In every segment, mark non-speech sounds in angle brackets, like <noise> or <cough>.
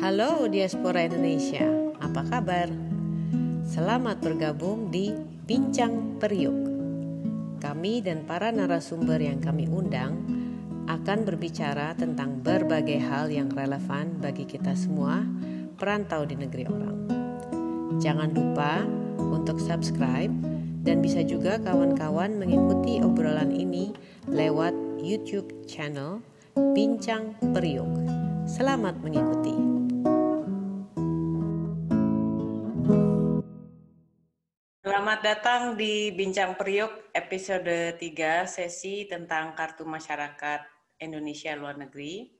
Halo diaspora Indonesia, apa kabar? Selamat bergabung di Bincang Periuk. Kami dan para narasumber yang kami undang akan berbicara tentang berbagai hal yang relevan bagi kita semua perantau di negeri orang. Jangan lupa untuk subscribe dan bisa juga kawan-kawan mengikuti obrolan ini lewat YouTube channel Bincang Periuk. Selamat mengikuti. Selamat datang di Bincang Periuk episode 3 sesi tentang Kartu Masyarakat Indonesia Luar Negeri.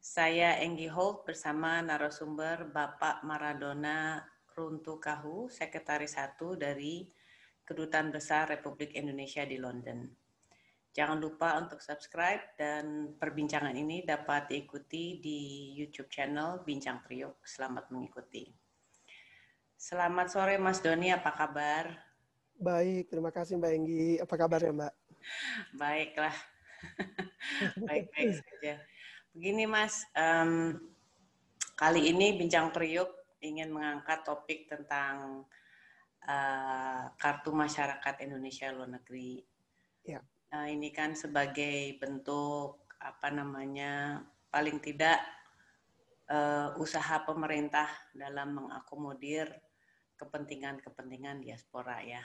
Saya Enggi Holt bersama narasumber Bapak Maradona Runtukahu, Sekretaris 1 dari Kedutaan Besar Republik Indonesia di London. Jangan lupa untuk subscribe dan perbincangan ini dapat diikuti di YouTube channel Bincang Priok. Selamat mengikuti. Selamat sore Mas Doni, apa kabar? Baik, terima kasih Mbak Enggi. Apa kabar ya Mbak? Baiklah, <laughs> baik-baik saja. Begini Mas, um, kali ini Bincang Priuk ingin mengangkat topik tentang uh, Kartu Masyarakat Indonesia Luar Negeri. Ya. Uh, ini kan sebagai bentuk apa namanya paling tidak uh, usaha pemerintah dalam mengakomodir kepentingan-kepentingan diaspora ya.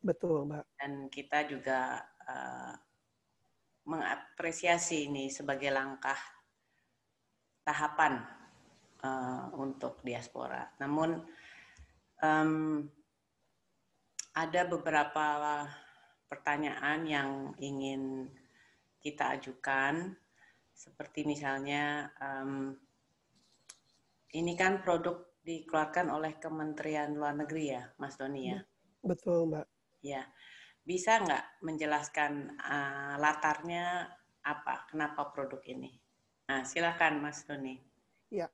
Betul, Mbak. Dan kita juga uh, mengapresiasi ini sebagai langkah tahapan uh, untuk diaspora. Namun um, ada beberapa pertanyaan yang ingin kita ajukan, seperti misalnya um, ini kan produk dikeluarkan oleh Kementerian Luar Negeri ya, Mas Doni ya? Betul, Mbak. Ya, bisa nggak menjelaskan uh, latarnya apa, kenapa produk ini? Nah, silakan Mas Doni. Ya,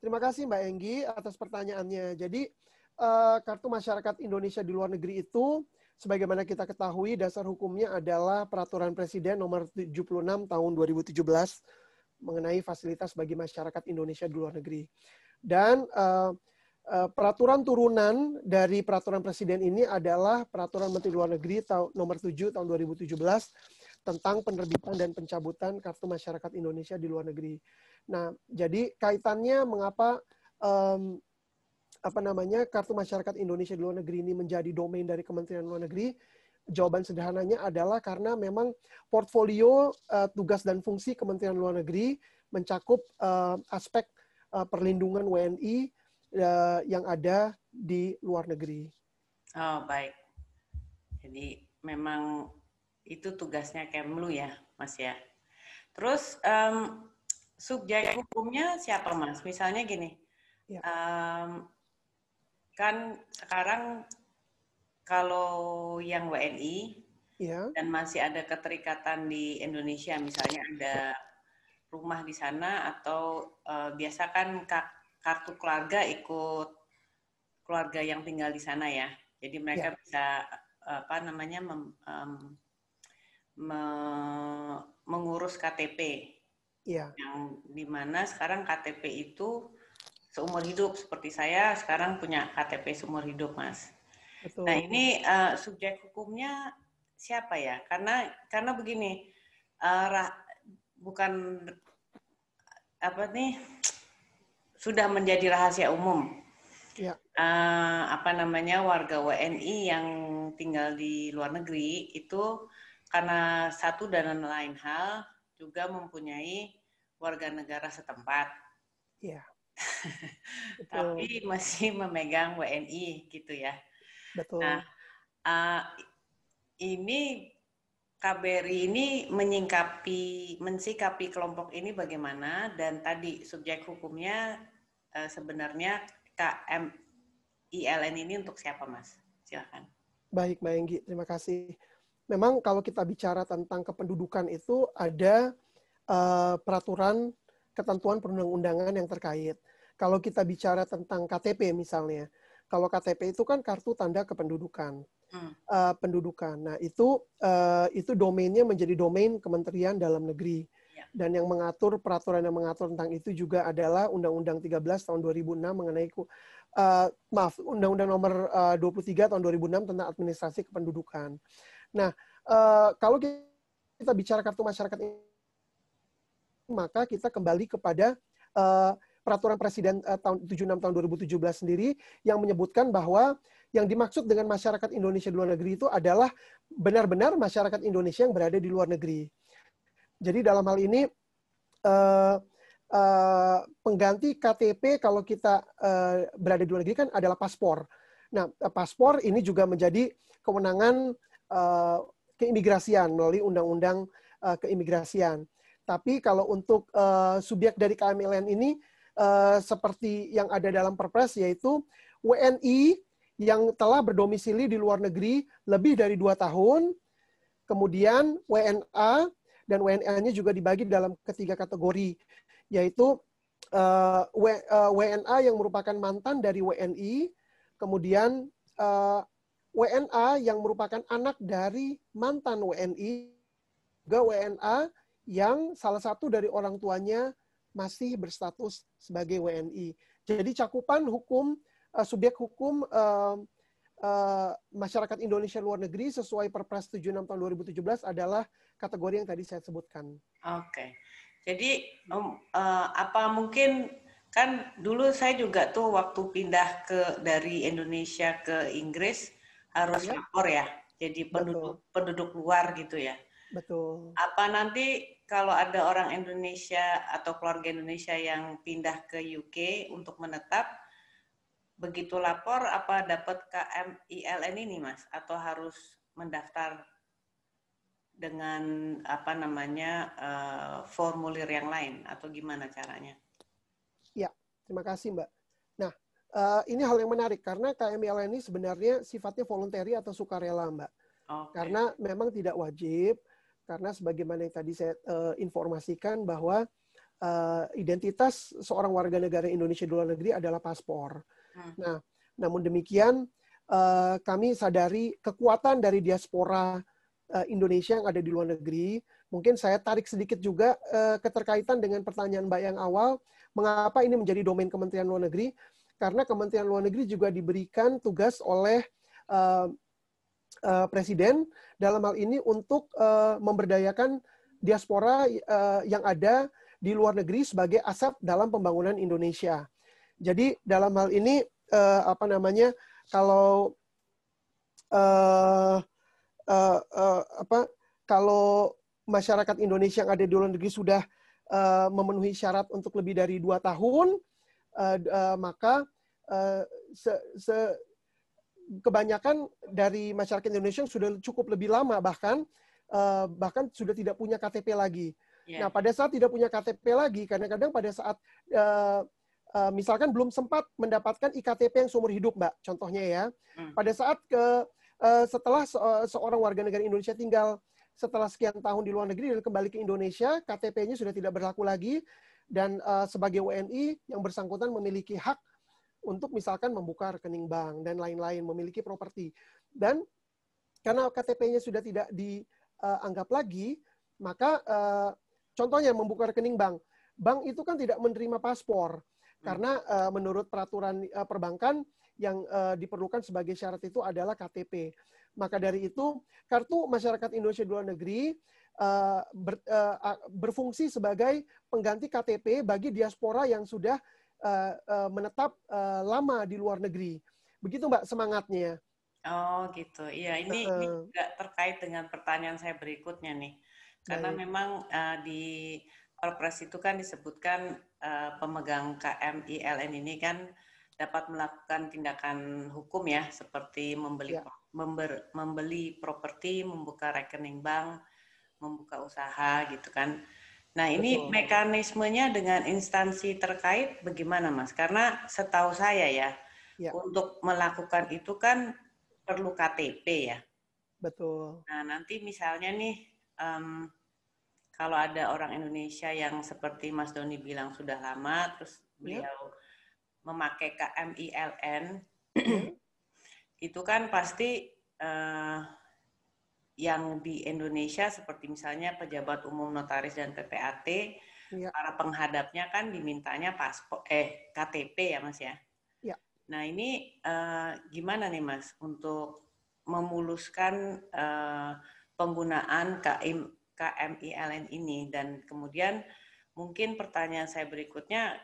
terima kasih Mbak Enggi atas pertanyaannya. Jadi, uh, Kartu Masyarakat Indonesia di Luar Negeri itu, sebagaimana kita ketahui, dasar hukumnya adalah Peraturan Presiden Nomor 76 Tahun 2017 mengenai fasilitas bagi masyarakat Indonesia di luar negeri. Dan uh, uh, peraturan turunan dari peraturan presiden ini adalah peraturan Menteri Luar Negeri tahun nomor 7 tahun 2017 tentang penerbitan dan pencabutan kartu masyarakat Indonesia di luar negeri. Nah, jadi kaitannya mengapa um, apa namanya kartu masyarakat Indonesia di luar negeri ini menjadi domain dari Kementerian Luar Negeri? Jawaban sederhananya adalah karena memang portfolio uh, tugas dan fungsi Kementerian Luar Negeri mencakup uh, aspek uh, perlindungan WNI uh, yang ada di luar negeri. Oh baik. Jadi memang itu tugasnya Kemlu ya, Mas ya. Terus um, subjek hukumnya siapa, Mas? Misalnya gini, ya. um, kan sekarang kalau yang WNI ya. dan masih ada keterikatan di Indonesia, misalnya ada rumah di sana atau uh, biasa kan kartu keluarga ikut keluarga yang tinggal di sana ya. Jadi mereka ya. bisa apa namanya mem, um, me, mengurus KTP. Ya. Yang di mana sekarang KTP itu seumur hidup seperti saya sekarang punya KTP seumur hidup, Mas. Betul. Nah ini uh, subjek hukumnya siapa ya? Karena karena begini, uh, bukan apa nih sudah menjadi rahasia umum. Ya. Uh, apa namanya warga WNI yang tinggal di luar negeri itu karena satu dan lain hal juga mempunyai warga negara setempat. Ya. <laughs> Tapi masih memegang WNI gitu ya. Betul. Nah, uh, ini KBRI ini menyingkapi, mensikapi kelompok ini bagaimana dan tadi subjek hukumnya uh, sebenarnya KM ILN ini untuk siapa, Mas? Silakan. Baik, Mbak Enggi, terima kasih. Memang kalau kita bicara tentang kependudukan itu ada uh, peraturan ketentuan perundang-undangan yang terkait. Kalau kita bicara tentang KTP misalnya, kalau KTP itu kan kartu tanda kependudukan uh, pendudukan. Nah itu uh, itu domainnya menjadi domain Kementerian Dalam Negeri. Ya. dan yang mengatur peraturan yang mengatur tentang itu juga adalah Undang-Undang 13 tahun 2006 mengenai uh, maaf Undang-Undang nomor uh, 23 tahun 2006 tentang administrasi kependudukan. Nah, uh, kalau kita bicara kartu masyarakat ini, maka kita kembali kepada uh, peraturan presiden uh, tahun 76 tahun 2017 sendiri yang menyebutkan bahwa yang dimaksud dengan masyarakat Indonesia di luar negeri itu adalah benar-benar masyarakat Indonesia yang berada di luar negeri. Jadi dalam hal ini uh, uh, pengganti KTP kalau kita uh, berada di luar negeri kan adalah paspor. Nah, paspor ini juga menjadi kewenangan uh, keimigrasian melalui undang-undang uh, keimigrasian. Tapi kalau untuk uh, subjek dari KMLN ini uh, seperti yang ada dalam Perpres yaitu WNI yang telah berdomisili di luar negeri lebih dari dua tahun, kemudian WNA dan WNA-nya juga dibagi dalam ketiga kategori, yaitu uh, WNA uh, yang merupakan mantan dari WNI, kemudian WNA yang merupakan anak dari mantan WNI, juga WNA yang salah satu dari orang tuanya masih berstatus sebagai WNI. Jadi cakupan hukum uh, subjek hukum uh, uh, masyarakat Indonesia luar negeri sesuai Perpres 76 tahun 2017 adalah kategori yang tadi saya sebutkan. Oke. Okay. Jadi um, uh, apa mungkin kan dulu saya juga tuh waktu pindah ke dari Indonesia ke Inggris harus ya. lapor ya. Jadi penduduk Betul. penduduk luar gitu ya. Betul. Apa nanti kalau ada orang Indonesia atau keluarga Indonesia yang pindah ke UK untuk menetap, begitu lapor apa dapat KMILN ini Mas atau harus mendaftar dengan apa namanya uh, formulir yang lain atau gimana caranya? Ya, terima kasih Mbak. Nah, uh, ini hal yang menarik karena KMILN ini sebenarnya sifatnya voluntary atau sukarela Mbak. Okay. Karena memang tidak wajib karena sebagaimana yang tadi saya uh, informasikan bahwa uh, identitas seorang warga negara Indonesia di luar negeri adalah paspor. Hmm. Nah, namun demikian uh, kami sadari kekuatan dari diaspora uh, Indonesia yang ada di luar negeri. Mungkin saya tarik sedikit juga uh, keterkaitan dengan pertanyaan Mbak yang awal, mengapa ini menjadi domain Kementerian Luar Negeri? Karena Kementerian Luar Negeri juga diberikan tugas oleh uh, uh, Presiden dalam hal ini untuk uh, memberdayakan diaspora uh, yang ada di luar negeri sebagai aset dalam pembangunan Indonesia. Jadi dalam hal ini uh, apa namanya kalau uh, uh, uh, apa kalau masyarakat Indonesia yang ada di luar negeri sudah uh, memenuhi syarat untuk lebih dari dua tahun, uh, uh, maka uh, se, se, kebanyakan dari masyarakat Indonesia sudah cukup lebih lama bahkan uh, bahkan sudah tidak punya KTP lagi. Yeah. Nah pada saat tidak punya KTP lagi, kadang-kadang pada saat uh, uh, misalkan belum sempat mendapatkan iktp yang seumur hidup, Mbak. Contohnya ya, hmm. pada saat ke uh, setelah se seorang warga negara Indonesia tinggal setelah sekian tahun di luar negeri dan kembali ke Indonesia, KTP-nya sudah tidak berlaku lagi dan uh, sebagai WNI yang bersangkutan memiliki hak untuk misalkan membuka rekening bank dan lain-lain, memiliki properti. Dan karena KTP-nya sudah tidak dianggap lagi, maka uh, contohnya membuka rekening bank. Bank itu kan tidak menerima paspor. Karena uh, menurut peraturan uh, perbankan yang uh, diperlukan sebagai syarat itu adalah KTP. Maka dari itu kartu masyarakat Indonesia di luar negeri uh, ber, uh, berfungsi sebagai pengganti KTP bagi diaspora yang sudah uh, uh, menetap uh, lama di luar negeri. Begitu Mbak semangatnya. Oh gitu. Iya, ini, uh, ini juga terkait dengan pertanyaan saya berikutnya nih. Karena baik. memang uh, di Perpres itu kan disebutkan uh, pemegang KMILN ini kan dapat melakukan tindakan hukum ya seperti membeli ya. member, membeli properti, membuka rekening bank, membuka usaha gitu kan. Nah, ini Betul. mekanismenya dengan instansi terkait bagaimana, Mas? Karena setahu saya ya, ya, untuk melakukan itu kan perlu KTP ya. Betul. Nah, nanti misalnya nih um, kalau ada orang Indonesia yang seperti Mas Doni bilang sudah lama, terus iya. beliau yeah. memakai KMILN, itu kan pasti uh, yang di Indonesia seperti misalnya pejabat umum notaris dan PPAT, ya. para penghadapnya kan dimintanya paspor eh KTP ya Mas ya. ya. Nah, ini uh, gimana nih Mas untuk memuluskan uh, penggunaan KM, KMILN ini dan kemudian mungkin pertanyaan saya berikutnya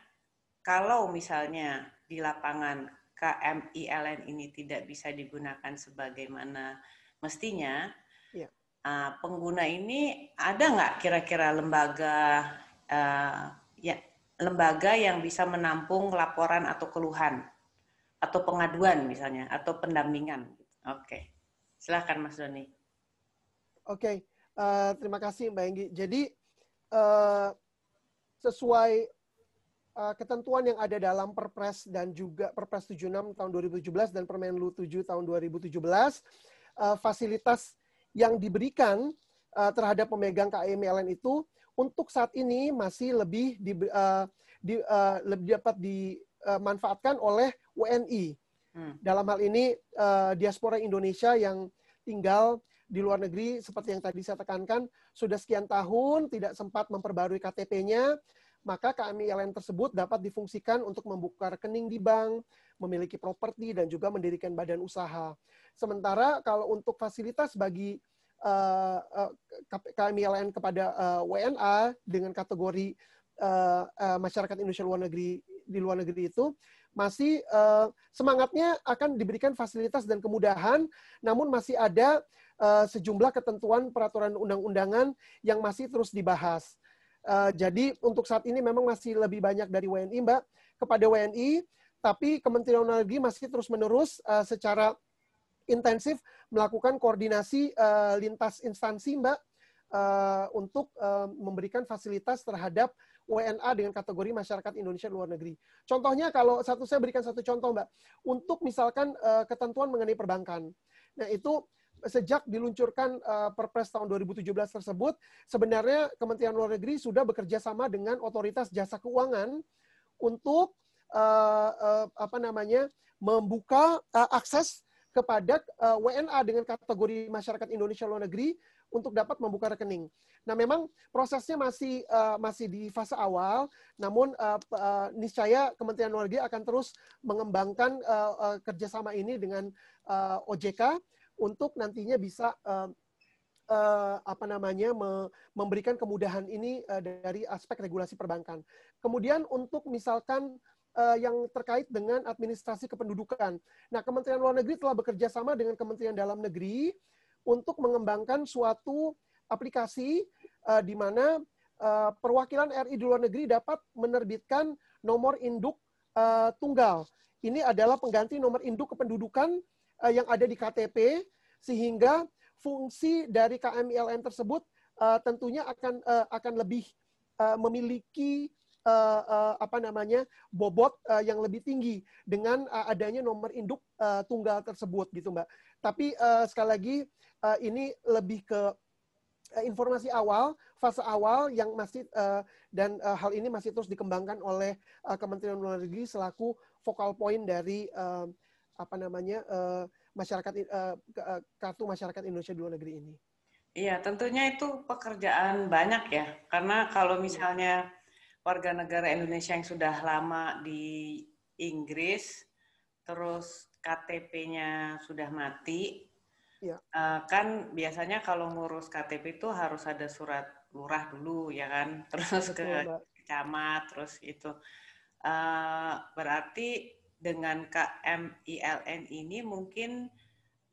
kalau misalnya di lapangan KMILN ini tidak bisa digunakan sebagaimana mestinya, ya. Uh, pengguna ini ada nggak kira-kira lembaga uh, ya lembaga yang bisa menampung laporan atau keluhan atau pengaduan misalnya atau pendampingan? Oke, okay. silahkan Mas Doni. Oke, okay. uh, terima kasih Mbak Enggi. Jadi uh, sesuai ketentuan yang ada dalam Perpres dan juga Perpres 76 tahun 2017 dan Permenlu 7 tahun 2017, uh, fasilitas yang diberikan uh, terhadap pemegang KMLN itu untuk saat ini masih lebih di, uh, di, uh, lebih dapat dimanfaatkan oleh WNI. Hmm. Dalam hal ini uh, diaspora Indonesia yang tinggal di luar negeri seperti yang tadi saya tekankan sudah sekian tahun tidak sempat memperbarui KTP-nya maka KMILN tersebut dapat difungsikan untuk membuka rekening di bank, memiliki properti, dan juga mendirikan badan usaha. Sementara kalau untuk fasilitas bagi uh, uh, KMILN kepada uh, WNA dengan kategori uh, uh, masyarakat Indonesia luar negeri di luar negeri itu masih uh, semangatnya akan diberikan fasilitas dan kemudahan, namun masih ada uh, sejumlah ketentuan peraturan undang-undangan yang masih terus dibahas. Uh, jadi untuk saat ini memang masih lebih banyak dari WNI, Mbak, kepada WNI, tapi Kementerian Luar Negeri masih terus-menerus uh, secara intensif melakukan koordinasi uh, lintas instansi, Mbak, uh, untuk uh, memberikan fasilitas terhadap WNA dengan kategori masyarakat Indonesia luar negeri. Contohnya kalau satu saya berikan satu contoh, Mbak, untuk misalkan uh, ketentuan mengenai perbankan. Nah, itu sejak diluncurkan uh, Perpres tahun 2017 tersebut, sebenarnya Kementerian Luar Negeri sudah bekerja sama dengan otoritas jasa keuangan untuk uh, uh, apa namanya membuka uh, akses kepada uh, WNA dengan kategori masyarakat Indonesia luar negeri untuk dapat membuka rekening. Nah, memang prosesnya masih uh, masih di fase awal, namun uh, uh, niscaya Kementerian Luar Negeri akan terus mengembangkan uh, uh, kerjasama ini dengan uh, OJK untuk nantinya bisa uh, uh, apa namanya me memberikan kemudahan ini uh, dari aspek regulasi perbankan. Kemudian untuk misalkan uh, yang terkait dengan administrasi kependudukan. Nah, Kementerian Luar Negeri telah bekerja sama dengan Kementerian Dalam Negeri untuk mengembangkan suatu aplikasi uh, di mana uh, perwakilan RI di luar negeri dapat menerbitkan nomor induk uh, tunggal. Ini adalah pengganti nomor induk kependudukan uh, yang ada di KTP sehingga fungsi dari KMILN tersebut uh, tentunya akan uh, akan lebih uh, memiliki uh, uh, apa namanya bobot uh, yang lebih tinggi dengan uh, adanya nomor induk uh, tunggal tersebut gitu mbak. Tapi uh, sekali lagi uh, ini lebih ke informasi awal, fase awal yang masih uh, dan uh, hal ini masih terus dikembangkan oleh uh, Kementerian Luar Negeri selaku vokal point dari uh, apa namanya uh, masyarakat uh, kartu masyarakat Indonesia di luar negeri ini. Iya, tentunya itu pekerjaan banyak ya. Karena kalau misalnya warga negara Indonesia yang sudah lama di Inggris, terus KTP-nya sudah mati, ya. kan biasanya kalau ngurus KTP itu harus ada surat lurah dulu ya kan, <laughs> terus ke camat, terus itu. berarti dengan KMILN ini mungkin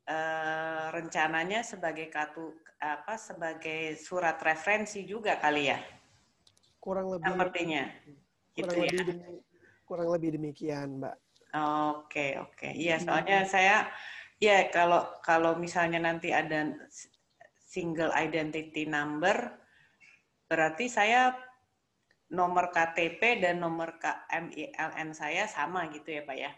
uh, rencananya sebagai kartu apa sebagai surat referensi juga kali ya kurang lebih sepertinya kurang gitu lebih ya? demi, kurang lebih demikian mbak oke okay, oke okay. iya soalnya hmm. saya ya kalau kalau misalnya nanti ada single identity number berarti saya nomor KTP dan nomor KMILN saya sama gitu ya Pak ya?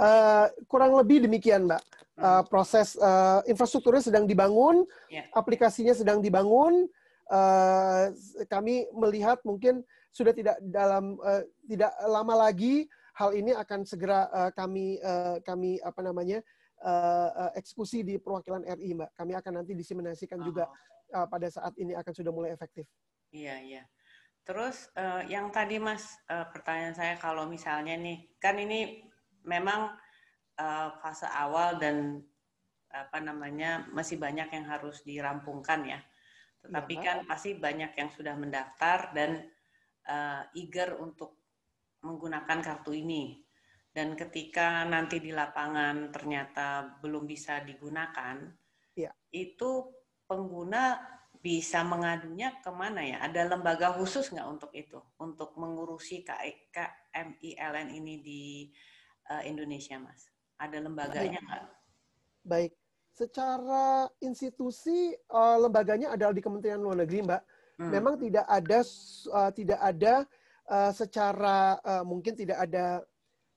Uh, kurang lebih demikian Mbak. Uh, proses uh, infrastrukturnya sedang dibangun, yeah. aplikasinya sedang dibangun. Uh, kami melihat mungkin sudah tidak dalam uh, tidak lama lagi hal ini akan segera uh, kami uh, kami apa namanya uh, eksekusi di perwakilan RI, Mbak. Kami akan nanti diseminasikan oh. juga uh, pada saat ini akan sudah mulai efektif. Iya, iya. Terus uh, yang tadi Mas uh, pertanyaan saya kalau misalnya nih kan ini memang uh, fase awal dan apa namanya masih banyak yang harus dirampungkan ya. Tetapi ya, kan pasti banyak yang sudah mendaftar dan uh, eager untuk menggunakan kartu ini. Dan ketika nanti di lapangan ternyata belum bisa digunakan, ya. itu pengguna bisa mengadunya ke mana ya? Ada lembaga khusus nggak untuk itu? Untuk mengurusi KMILN ini di uh, Indonesia, Mas? Ada lembaganya nggak? Baik. Secara institusi, uh, lembaganya adalah di Kementerian Luar Negeri, Mbak. Hmm. Memang tidak ada uh, tidak ada uh, secara uh, mungkin tidak ada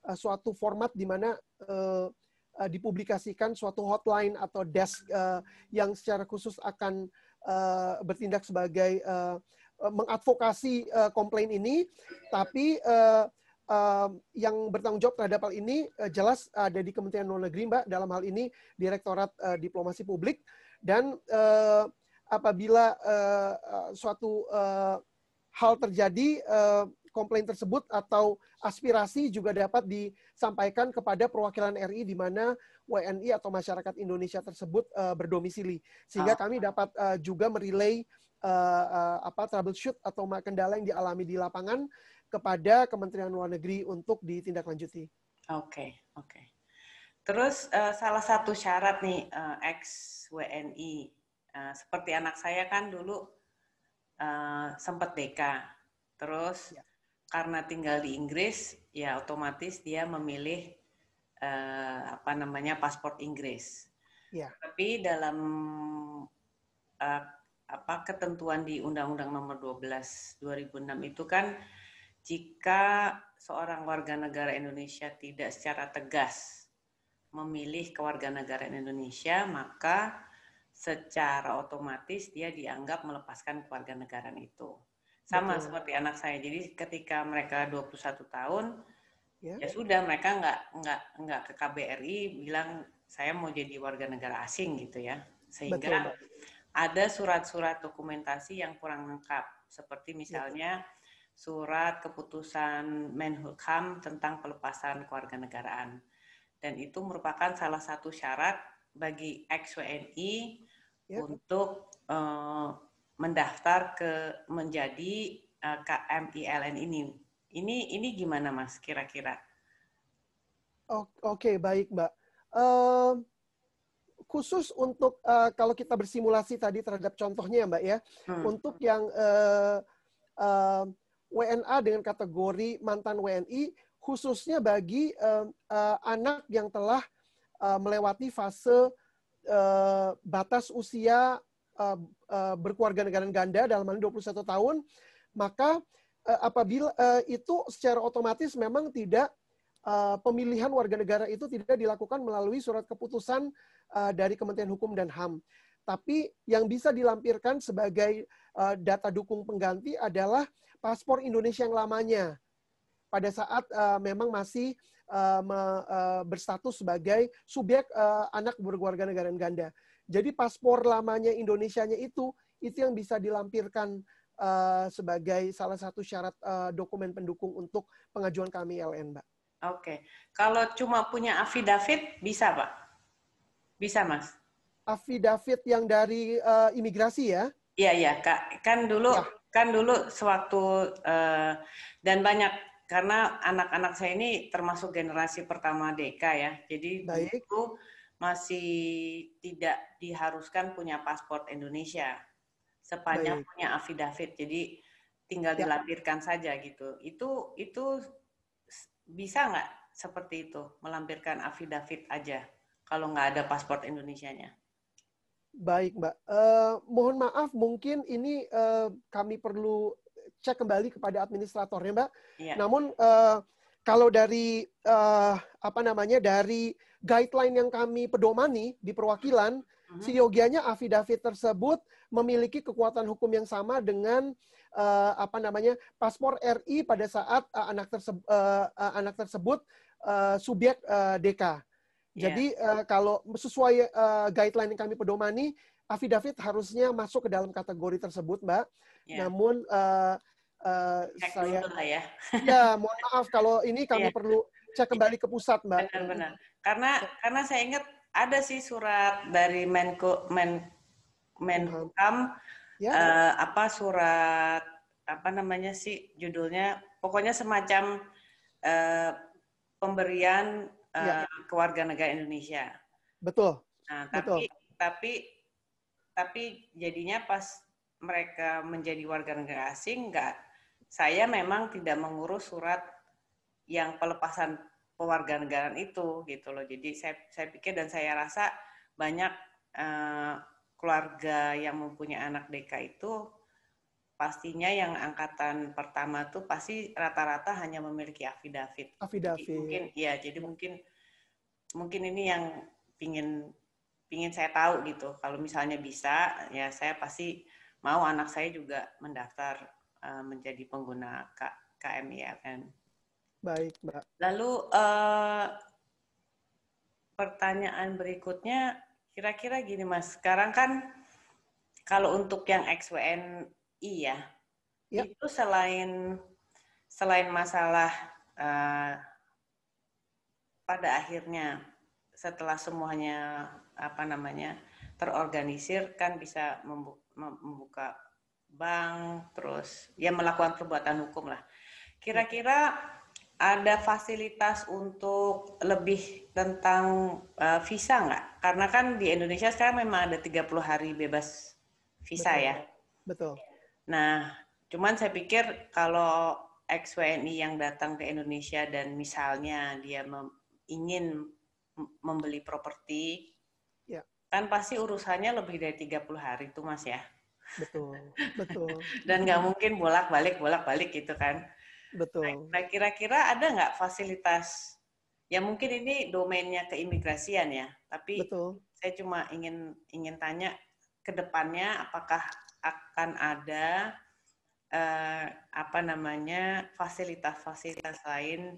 uh, suatu format di mana uh, uh, dipublikasikan suatu hotline atau desk uh, yang secara khusus akan uh, bertindak sebagai uh, mengadvokasi uh, komplain ini, tapi uh, uh, yang bertanggung jawab terhadap hal ini uh, jelas ada di Kementerian Luar Negeri, Mbak. Dalam hal ini Direktorat uh, Diplomasi Publik dan uh, apabila uh, suatu uh, hal terjadi, uh, komplain tersebut atau aspirasi juga dapat disampaikan kepada perwakilan RI di mana WNI atau masyarakat Indonesia tersebut uh, berdomisili. Sehingga ah. kami dapat uh, juga merilai uh, uh, apa troubleshoot atau kendala yang dialami di lapangan kepada Kementerian Luar Negeri untuk ditindaklanjuti. Oke, okay, oke. Okay. Terus uh, salah satu syarat nih uh, ex WNI uh, seperti anak saya kan dulu uh, sempat DK. Terus ya. karena tinggal di Inggris, ya otomatis dia memilih uh, apa namanya paspor Inggris. Ya. Tapi dalam uh, apa ketentuan di Undang-Undang Nomor 12 2006 itu kan jika seorang warga negara Indonesia tidak secara tegas memilih kewarganegaraan Indonesia, maka secara otomatis dia dianggap melepaskan kewarganegaraan itu. Sama Betul. seperti anak saya. Jadi ketika mereka 21 tahun, ya, ya sudah mereka nggak nggak nggak ke KBRI bilang saya mau jadi warga negara asing gitu ya. Sehingga Betul, ada surat-surat dokumentasi yang kurang lengkap. Seperti misalnya ya surat keputusan Menhukam tentang pelepasan kewarganegaraan. Dan itu merupakan salah satu syarat bagi ex-WNI ya. untuk uh, mendaftar ke menjadi uh, eh, KMILN ini. Ini ini gimana Mas kira-kira? Oke, okay, baik Mbak. Uh, khusus untuk uh, kalau kita bersimulasi tadi terhadap contohnya Mbak ya, hmm. untuk yang uh, uh, WNA dengan kategori mantan WNI khususnya bagi uh, uh, anak yang telah uh, melewati fase uh, batas usia uh, uh, berkeluarga negara ganda dalam hal 21 tahun maka uh, apabila uh, itu secara otomatis memang tidak uh, pemilihan warga negara itu tidak dilakukan melalui surat keputusan uh, dari Kementerian Hukum dan HAM tapi yang bisa dilampirkan sebagai uh, data dukung pengganti adalah paspor Indonesia yang lamanya pada saat uh, memang masih uh, me, uh, berstatus sebagai subjek uh, anak berkeluarga negara ganda. Jadi paspor lamanya Indonesianya itu itu yang bisa dilampirkan uh, sebagai salah satu syarat uh, dokumen pendukung untuk pengajuan kami LN, Mbak. Oke, kalau cuma punya afidavit bisa, Pak? Bisa, Mas? Afidavit yang dari uh, imigrasi ya? Iya, iya, Kak. Kan dulu ya kan dulu sewaktu uh, dan banyak karena anak-anak saya ini termasuk generasi pertama DK ya. Jadi Baik. itu masih tidak diharuskan punya paspor Indonesia sepanjang Baik. punya afidavit. Jadi tinggal ya. dilampirkan saja gitu. Itu itu bisa nggak seperti itu melampirkan afidavit aja kalau nggak ada paspor Indonesianya? Baik, Mbak. Uh, mohon maaf, mungkin ini uh, kami perlu cek kembali kepada administratornya, Mbak. Yeah. Namun uh, kalau dari uh, apa namanya dari guideline yang kami pedomani di perwakilan, uh-huh. siogianya afidavit tersebut memiliki kekuatan hukum yang sama dengan uh, apa namanya paspor RI pada saat uh, anak tersebut uh, uh, anak tersebut uh, subjek uh, DK. Yeah. Jadi uh, kalau sesuai uh, guideline yang kami pedomani, afidavit harusnya masuk ke dalam kategori tersebut, Mbak. Yeah. Namun uh, uh, saya ya. ya, mohon maaf kalau ini <laughs> kami yeah. perlu cek kembali ke pusat, Mbak. Benar-benar. Karena karena saya ingat ada sih surat dari Menko Men Menhukam ya. uh, apa surat apa namanya sih judulnya pokoknya semacam uh, pemberian uh, ya. keluarga negara Indonesia. Betul. Nah, tapi Betul. tapi tapi jadinya pas mereka menjadi warga negara asing nggak saya memang tidak mengurus surat yang pelepasan pewarganegaraan itu gitu loh. Jadi saya saya pikir dan saya rasa banyak uh, keluarga yang mempunyai anak DK itu pastinya yang angkatan pertama tuh pasti rata-rata hanya memiliki afidavit. Afidavit. Jadi mungkin ya, jadi mungkin mungkin ini yang pingin pingin saya tahu gitu. Kalau misalnya bisa, ya saya pasti mau anak saya juga mendaftar uh, menjadi pengguna K KMILN. Baik, Mbak. Lalu uh, pertanyaan berikutnya kira-kira gini Mas. Sekarang kan kalau untuk yang XWNI ya, ya. itu selain selain masalah uh, pada akhirnya setelah semuanya apa namanya terorganisir kan bisa membuka bank terus ya melakukan perbuatan hukum lah. Kira-kira ada fasilitas untuk lebih tentang uh, visa nggak? Karena kan di Indonesia sekarang memang ada 30 hari bebas visa Betul. ya. Betul. Nah, cuman saya pikir kalau ex-WNI yang datang ke Indonesia dan misalnya dia mem ingin membeli properti, ya. kan pasti urusannya lebih dari 30 hari itu Mas ya. Betul, betul. <laughs> dan nggak mungkin bolak-balik, bolak-balik gitu kan. Betul. Nah, kira-kira ada nggak fasilitas? Ya mungkin ini domainnya keimigrasian ya, tapi Betul. saya cuma ingin ingin tanya ke depannya apakah akan ada eh, apa namanya fasilitas-fasilitas lain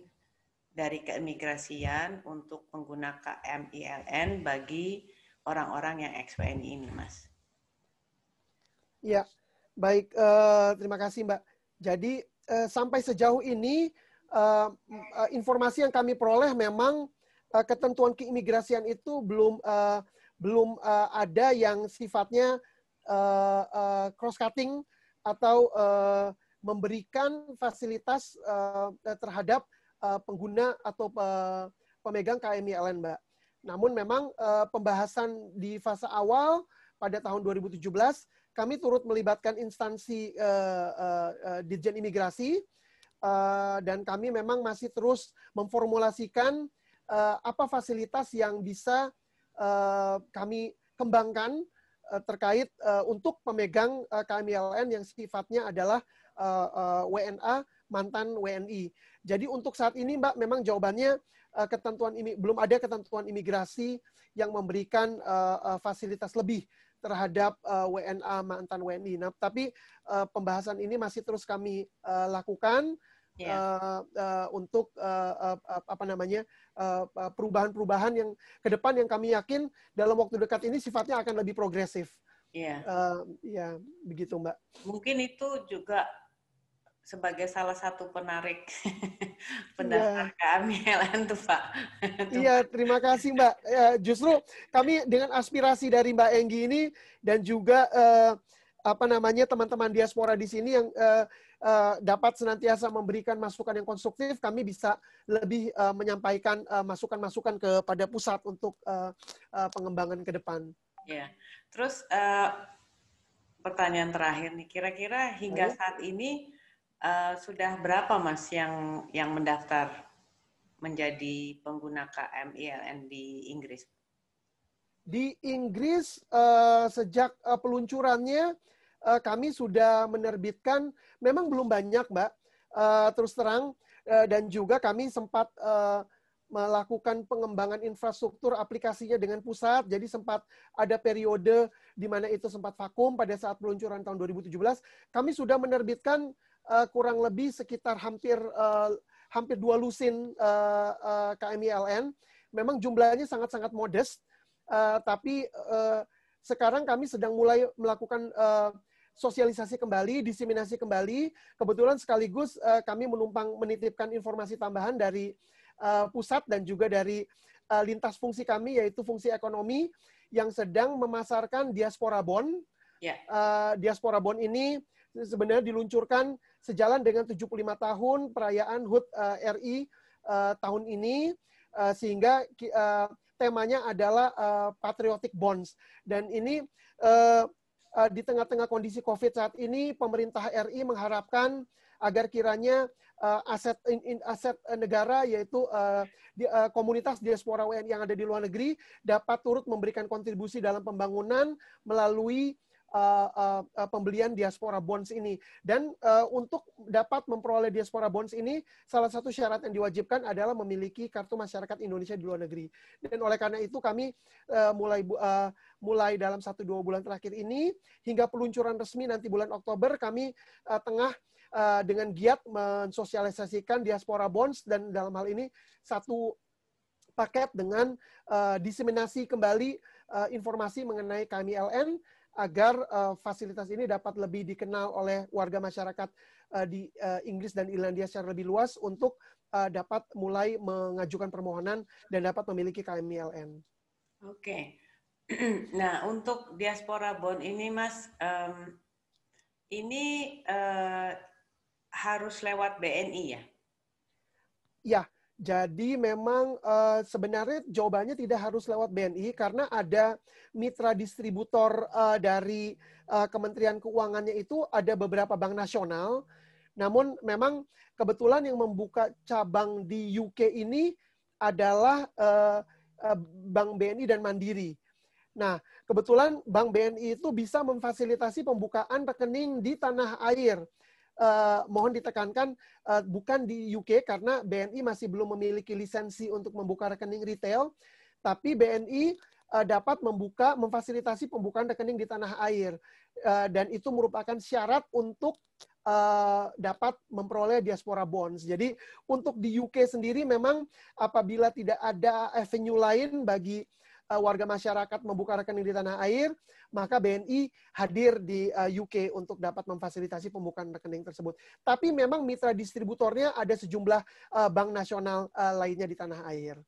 dari keimigrasian untuk pengguna KMILN bagi orang-orang yang XWNI ini, Mas? Ya, baik. Uh, terima kasih, Mbak. Jadi uh, sampai sejauh ini uh, informasi yang kami peroleh memang uh, ketentuan keimigrasian itu belum uh, belum uh, ada yang sifatnya uh, uh, cross cutting atau uh, memberikan fasilitas uh, terhadap uh, pengguna atau uh, pemegang KMILN, Mbak. Namun memang uh, pembahasan di fase awal pada tahun 2017 kami turut melibatkan instansi uh, uh, Ditjen Imigrasi uh, dan kami memang masih terus memformulasikan uh, apa fasilitas yang bisa uh, kami kembangkan terkait uh, untuk pemegang uh, KMILN yang sifatnya adalah WNA mantan WNI. Jadi untuk saat ini Mbak memang jawabannya ketentuan ini belum ada ketentuan imigrasi yang memberikan fasilitas lebih terhadap eh, WNA mantan WNI. Nah, tapi pembahasan ini masih terus kami lakukan yeah. Iya. uh, uh, untuk uh, uh, apa namanya perubahan-perubahan uh, yang ke depan yang kami yakin dalam waktu dekat ini sifatnya akan lebih progresif. Iya. Yeah. Uh, ya, begitu Mbak. Mungkin itu juga sebagai salah satu penarik <laughs> pendaftar yeah. kami <laughs> tuh Pak. Iya, terima kasih Mbak. Ya, justru kami dengan aspirasi dari Mbak Enggi ini dan juga uh, apa namanya teman-teman diaspora di sini yang uh, uh, dapat senantiasa memberikan masukan yang konstruktif, kami bisa lebih uh, menyampaikan masukan-masukan uh, kepada pusat untuk uh, uh, pengembangan ke depan. Ya, terus uh, pertanyaan terakhir nih, kira-kira hingga Ayo. saat ini Uh, sudah berapa Mas yang yang mendaftar menjadi pengguna KMILN di Inggris? Di Inggris uh, sejak uh, peluncurannya uh, kami sudah menerbitkan, memang belum banyak Mbak, uh, terus terang, uh, dan juga kami sempat uh, melakukan pengembangan infrastruktur aplikasinya dengan pusat. Jadi sempat ada periode di mana itu sempat vakum pada saat peluncuran tahun 2017. Kami sudah menerbitkan uh, kurang lebih sekitar hampir uh, hampir dua lusin uh, uh, KMILN memang jumlahnya sangat-sangat modest, uh, tapi uh, sekarang kami sedang mulai melakukan uh, sosialisasi kembali, diseminasi kembali. Kebetulan sekaligus uh, kami menumpang menitipkan informasi tambahan dari uh, pusat dan juga dari uh, lintas fungsi kami, yaitu fungsi ekonomi yang sedang memasarkan diaspora bond. Yeah. Ya. Uh, diaspora bond ini sebenarnya diluncurkan sejalan dengan 75 tahun perayaan HUT uh, RI uh, tahun ini, uh, sehingga uh, temanya adalah uh, patriotic bonds. Dan ini uh, uh, di tengah-tengah kondisi COVID saat ini, pemerintah RI mengharapkan agar kiranya uh, aset in, in, aset negara yaitu uh, di, uh, komunitas diaspora WNI yang ada di luar negeri dapat turut memberikan kontribusi dalam pembangunan melalui uh, uh, pembelian diaspora bonds ini. Dan uh, untuk dapat memperoleh diaspora bonds ini, salah satu syarat yang diwajibkan adalah memiliki kartu masyarakat Indonesia di luar negeri. Dan oleh karena itu kami uh, mulai uh, mulai dalam satu dua bulan terakhir ini hingga peluncuran resmi nanti bulan Oktober kami uh, tengah dengan giat mensosialisasikan diaspora bonds dan dalam hal ini satu paket dengan uh, diseminasi kembali uh, informasi mengenai KMILN agar uh, fasilitas ini dapat lebih dikenal oleh warga masyarakat uh, di uh, Inggris dan Irlandia secara lebih luas untuk uh, dapat mulai mengajukan permohonan dan dapat memiliki KMILN. Oke. <clears throat> Nah, untuk diaspora bond ini, Mas, um, ini uh, harus lewat BNI ya? Ya, jadi memang uh, sebenarnya jawabannya tidak harus lewat BNI karena ada mitra distributor uh, dari uh, Kementerian Keuangannya itu ada beberapa bank nasional. Namun memang kebetulan yang membuka cabang di UK ini adalah uh, uh, Bank BNI dan Mandiri. Nah, kebetulan Bank BNI itu bisa memfasilitasi pembukaan rekening di tanah air uh, mohon ditekankan uh, bukan di UK karena BNI masih belum memiliki lisensi untuk membuka rekening retail, tapi BNI uh, eh, dapat membuka memfasilitasi pembukaan rekening di tanah air uh, dan itu merupakan syarat untuk uh, dapat memperoleh diaspora bonds. Jadi untuk di UK sendiri memang apabila tidak ada avenue lain bagi warga masyarakat membuka rekening di tanah air, maka BNI hadir di uh, eh, UK untuk dapat memfasilitasi pembukaan rekening tersebut. Tapi memang mitra distributornya ada sejumlah uh, bank nasional uh, lainnya di tanah air.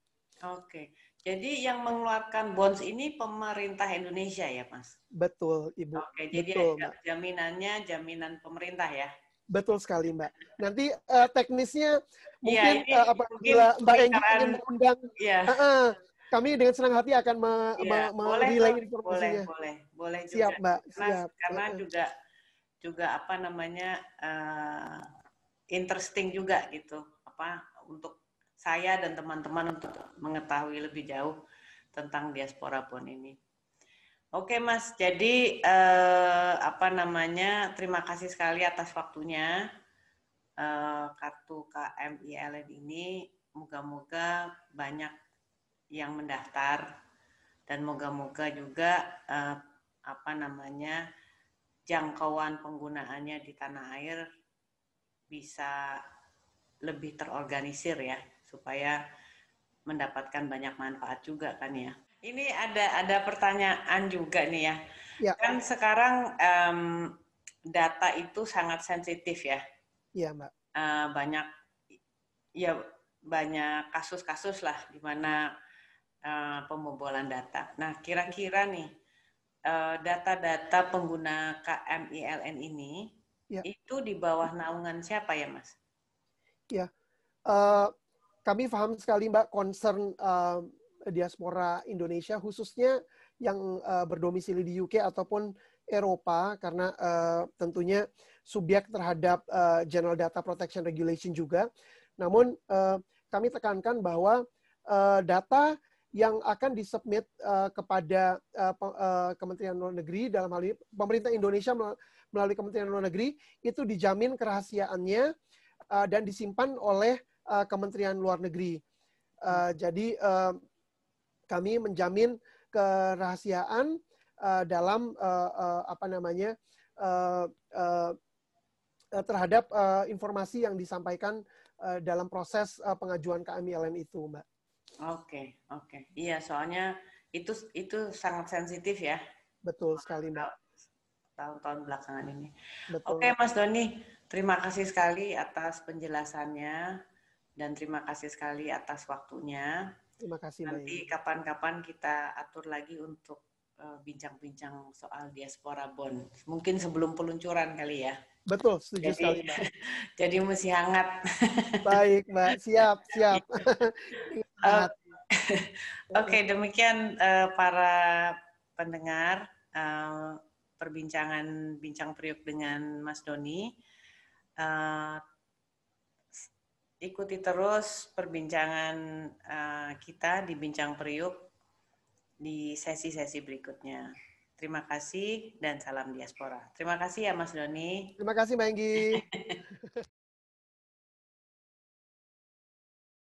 Oke. Jadi yang mengeluarkan bonds ini pemerintah Indonesia ya, Mas? Betul, Ibu. Oke, jadi Betul, jaminannya jaminan pemerintah ya? Betul sekali, Mbak. Nanti uh, teknisnya iya, mungkin ya, uh, apabila Mbak Enggi ingin mengundang ya. uh, uh, kami dengan senang hati akan me, ya, me, boleh, informasinya. Boleh, boleh, boleh juga. Siap, Mbak. Karena, Siap. Karena juga juga apa namanya uh, interesting juga gitu. Apa untuk saya dan teman-teman untuk mengetahui lebih jauh tentang diaspora pon ini. Oke, Mas. Jadi uh, apa namanya? Terima kasih sekali atas waktunya. Uh, kartu KMILN ini moga-moga banyak yang mendaftar dan moga-moga juga uh, apa namanya jangkauan penggunaannya di tanah air bisa lebih terorganisir ya supaya mendapatkan banyak manfaat juga kan ya. Ini ada ada pertanyaan juga nih ya. ya. Kan sekarang um, data itu sangat sensitif ya. Iya mbak. Uh, banyak ya banyak kasus-kasus lah di mana uh, pembobolan data. Nah, kira-kira nih uh, data-data pengguna KMILN ini ya. itu di bawah naungan siapa ya, Mas? Ya, uh, kami paham sekali Mbak concern uh, diaspora Indonesia khususnya yang uh, berdomisili di UK ataupun Eropa karena uh, tentunya subjek terhadap uh, General Data Protection Regulation juga. Namun uh, kami tekankan bahwa uh, data yang akan disubmit uh, kepada uh, uh, Kementerian Luar Negeri dalam hal ini pemerintah Indonesia melalui Kementerian Luar Negeri itu dijamin kerahasiaannya uh, dan disimpan oleh uh, Kementerian Luar Negeri. Uh, jadi uh, kami menjamin kerahasiaan uh, dalam uh, uh, apa namanya uh, uh, terhadap uh, informasi yang disampaikan uh, dalam proses uh, pengajuan KMILN itu, Mbak. Oke, oke. Iya, soalnya itu itu sangat sensitif ya. Betul sekali, Mbak. Tahun-tahun belakangan ini. Betul. Oke, Mas Doni, terima kasih sekali atas penjelasannya dan terima kasih sekali atas waktunya. Terima kasih, Mbak. Nanti kapan-kapan kita atur lagi untuk eh, bincang-bincang soal diaspora bond. Mungkin sebelum peluncuran kali ya. Betul, setuju Jadi, sekali, Mbak. <laughs> jadi mesti hangat. Baik, Mbak. Siap, siap. <laughs> <laughs> <laughs> Oke, demikian uh, para pendengar uh, perbincangan bincang periuk dengan Mas Doni. Uh, ikuti terus perbincangan uh, kita di bincang periuk di sesi-sesi berikutnya. Terima kasih dan salam diaspora. Terima kasih ya Mas Doni. Terima kasih Mbak Enggi. <laughs>